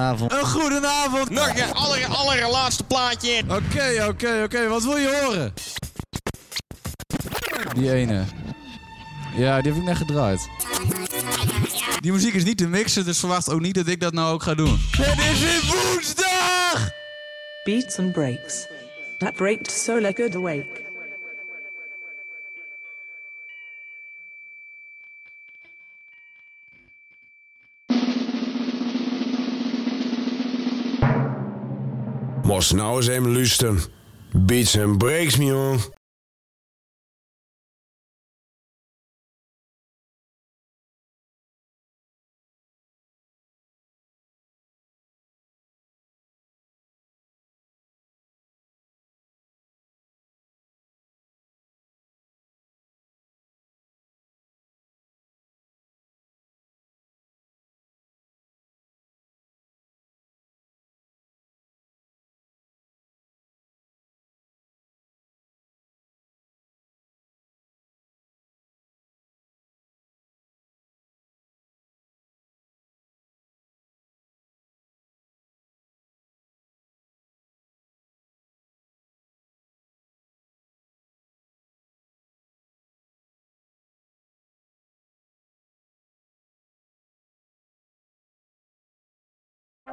Avond. Een avond. Nog een aller, allerlaatste plaatje. Oké, oké, oké. Wat wil je horen? Die ene. Ja, die heb ik net gedraaid. Die muziek is niet te mixen, dus verwacht ook niet dat ik dat nou ook ga doen. Het is weer woensdag! Beats and breaks. That breaks so lekker awake. als nou eens hem lusten. Beats and breaks, me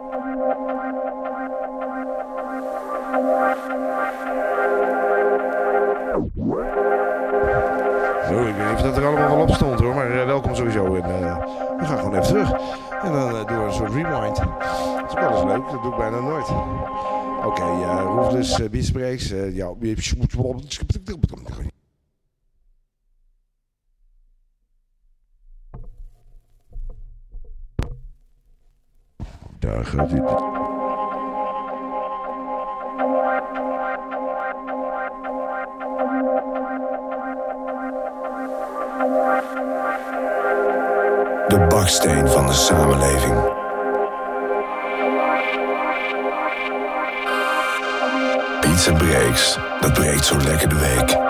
Zo, ik weet niet of dat er allemaal wel op stond hoor, maar eh, welkom sowieso. En, eh, we gaan gewoon even terug. En dan eh, doen we een soort rewind. Dat is wel eens leuk, dat doe ik bijna nooit. Oké, okay, dus Beatsbreaks. ja, De baksteen van de samenleving. Pizza breaks, dat breekt zo lekker de week.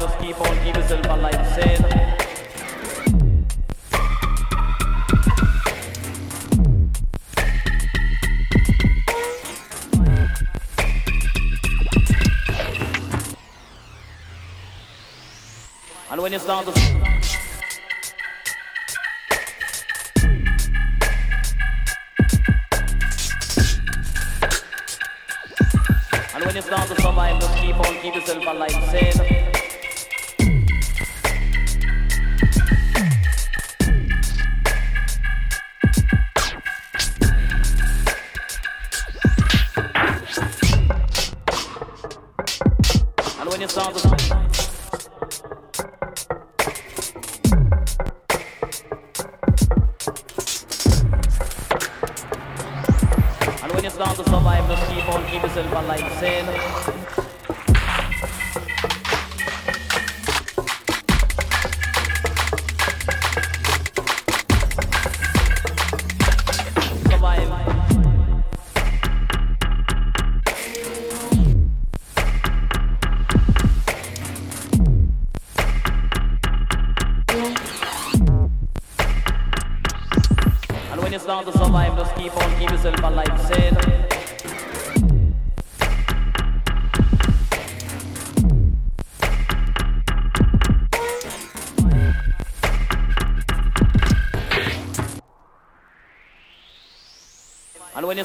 just keep on keep yourself alive, saying. And when you start to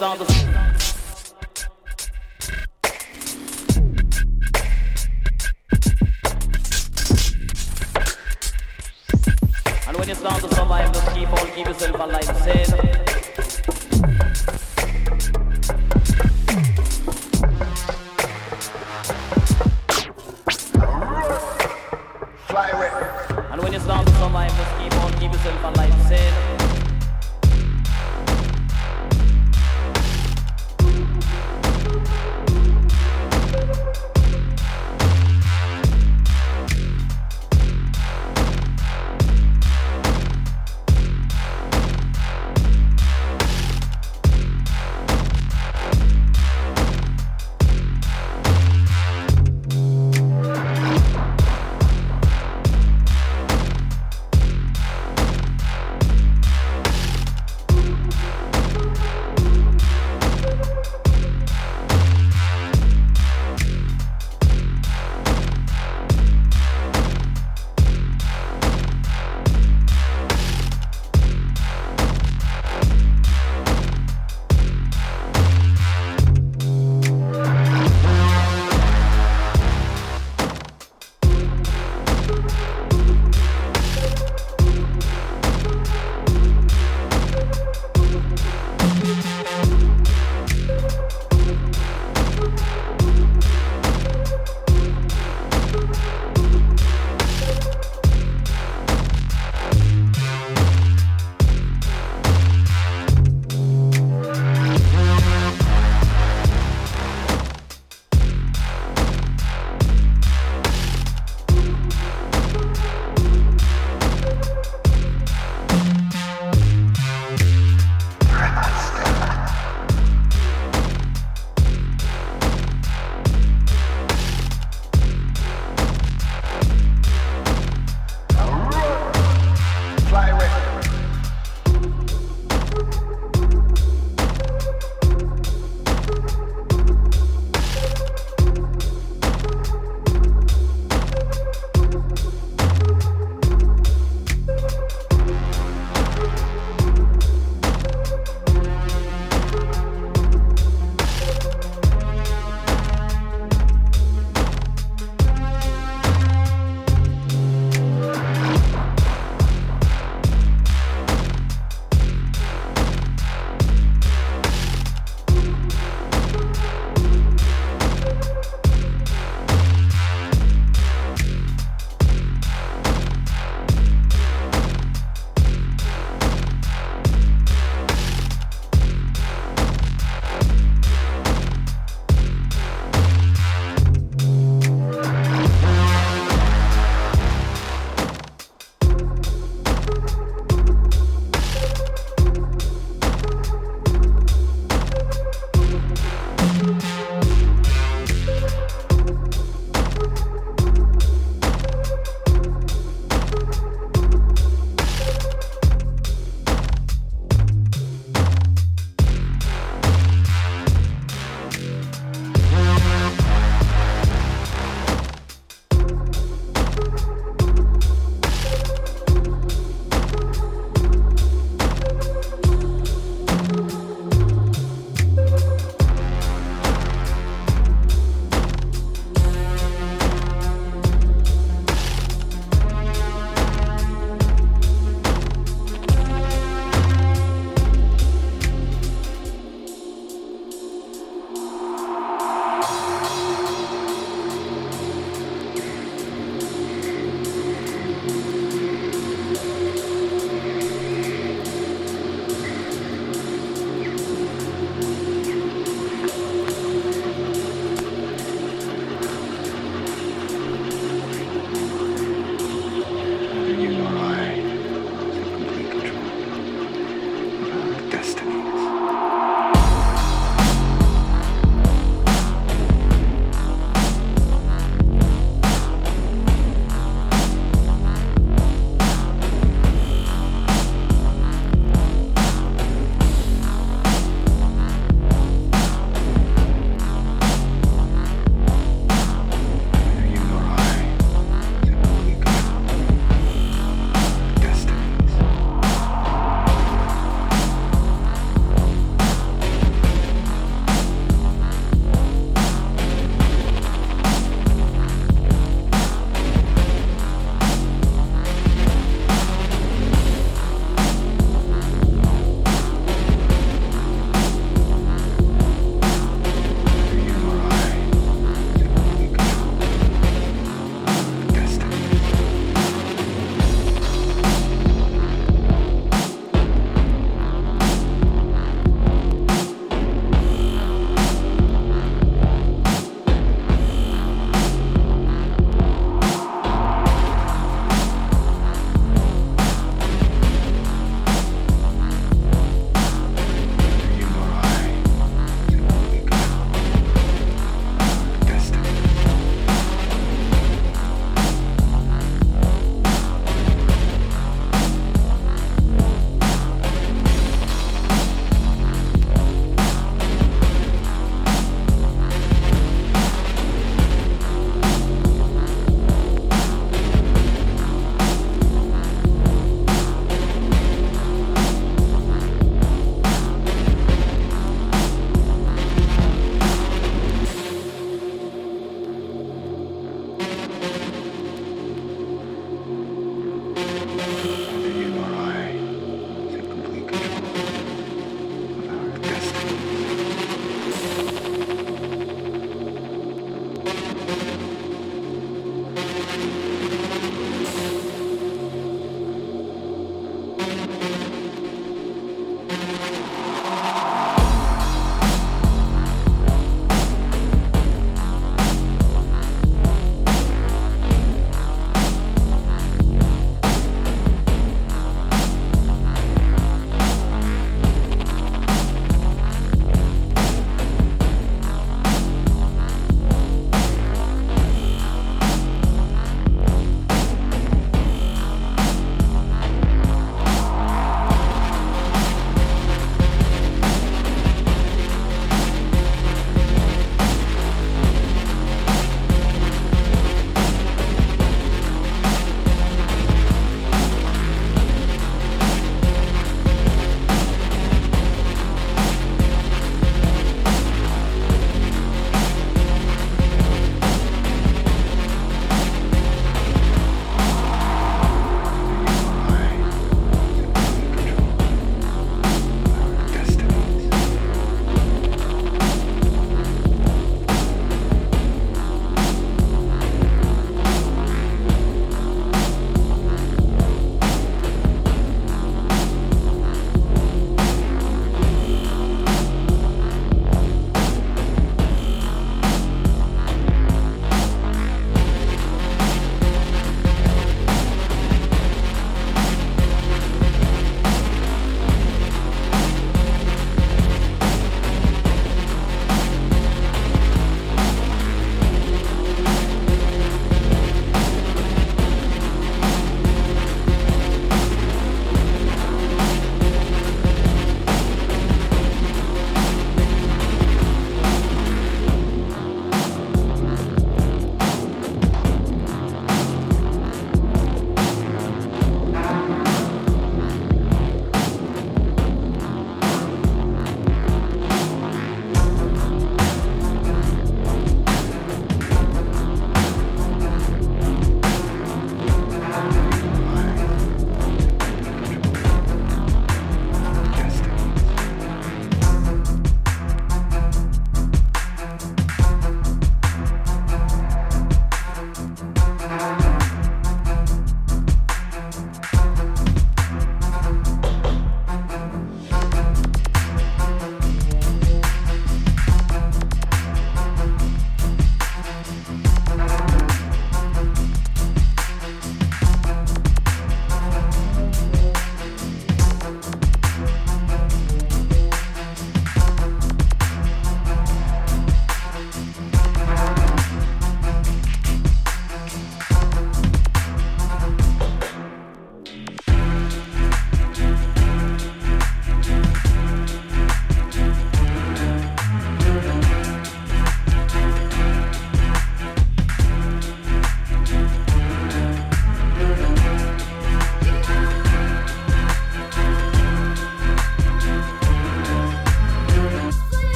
not the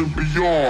and beyond.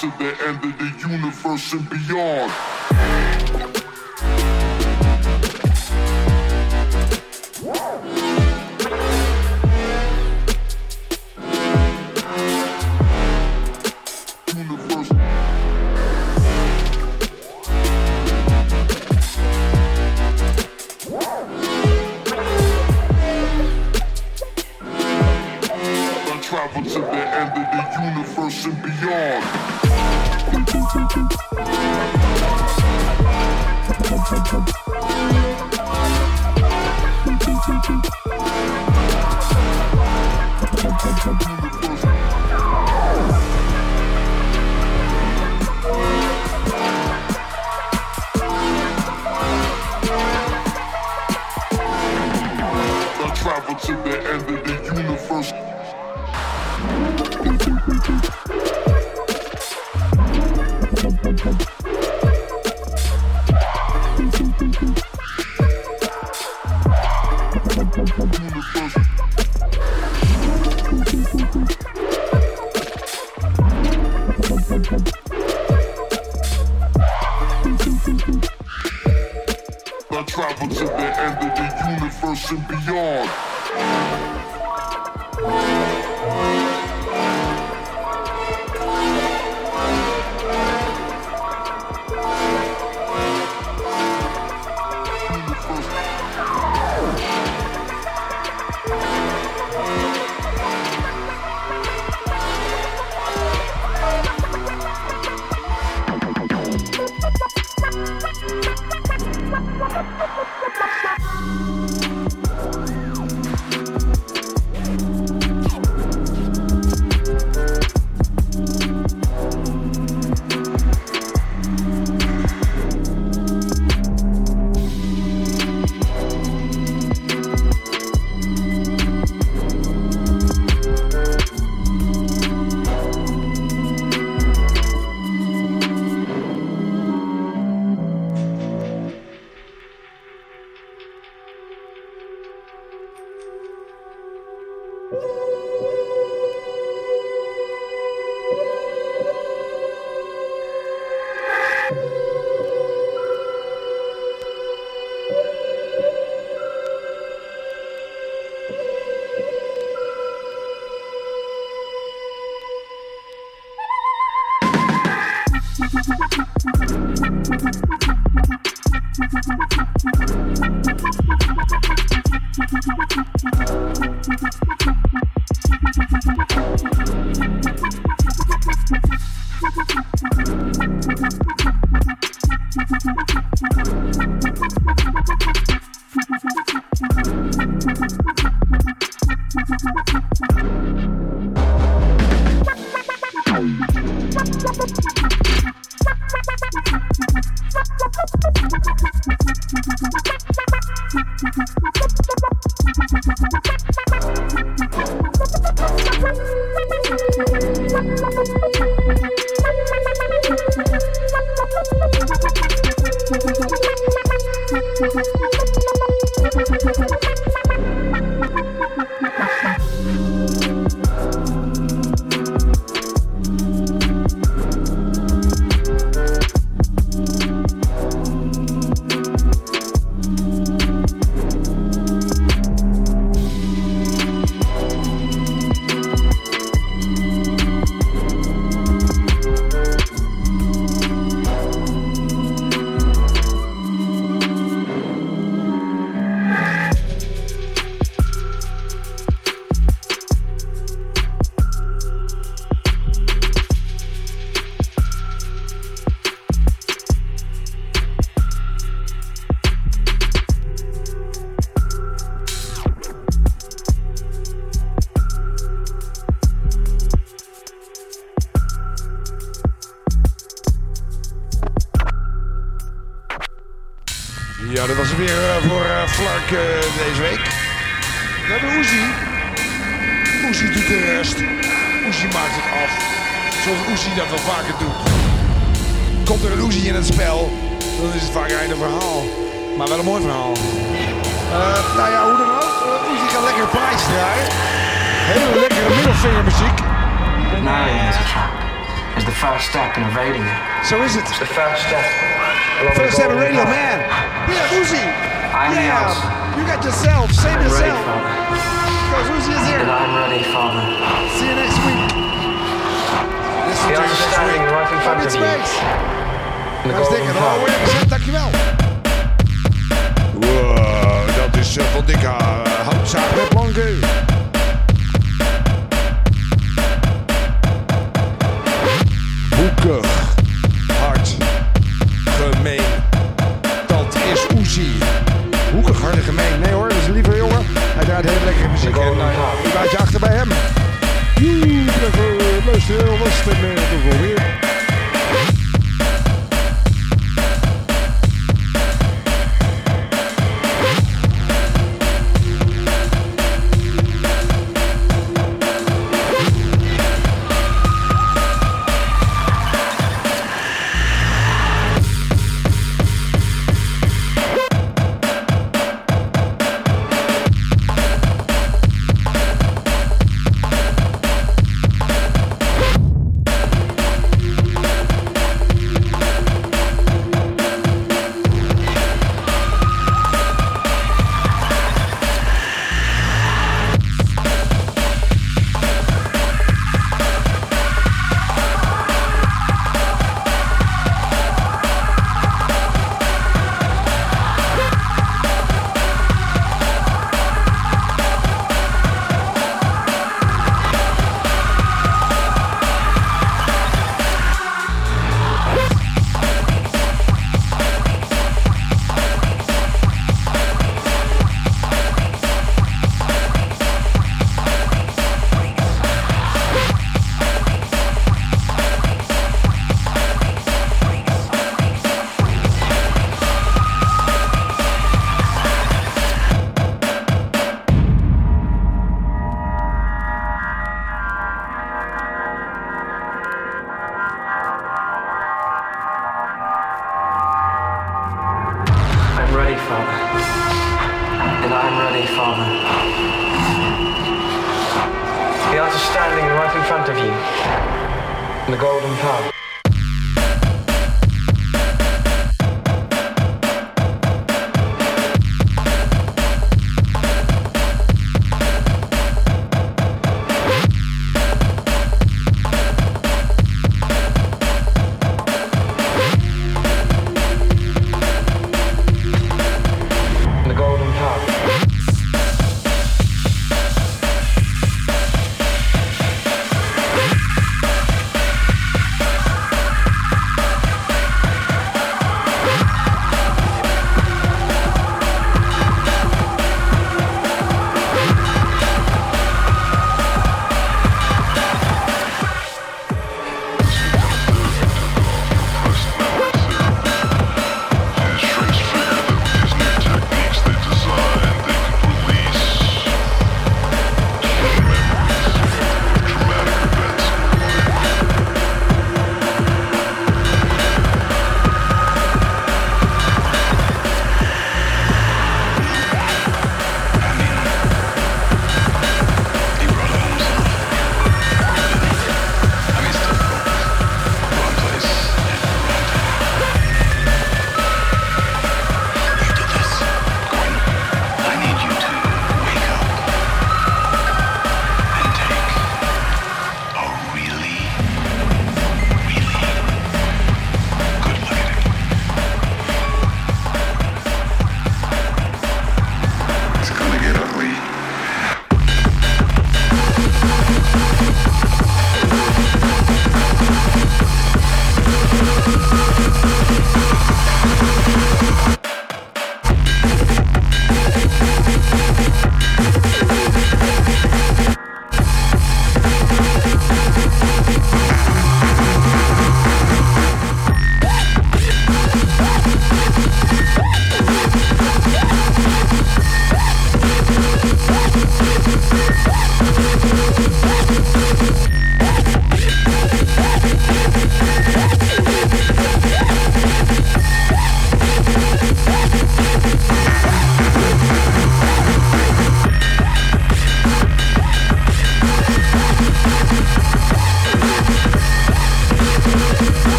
to the end of the universe and beyond.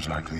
seems like the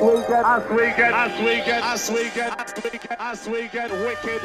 we get, as we get, as we get, as we get, as we get, as we get wicked.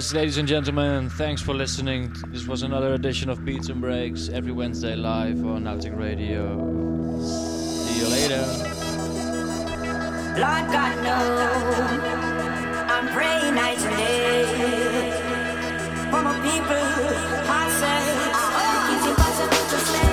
Yes, ladies and gentlemen, thanks for listening. This was another edition of Beats and Breaks every Wednesday live on Altic Radio. See you later. Lord God, no. I'm praying night and day for my people. I say, ah. it's impossible to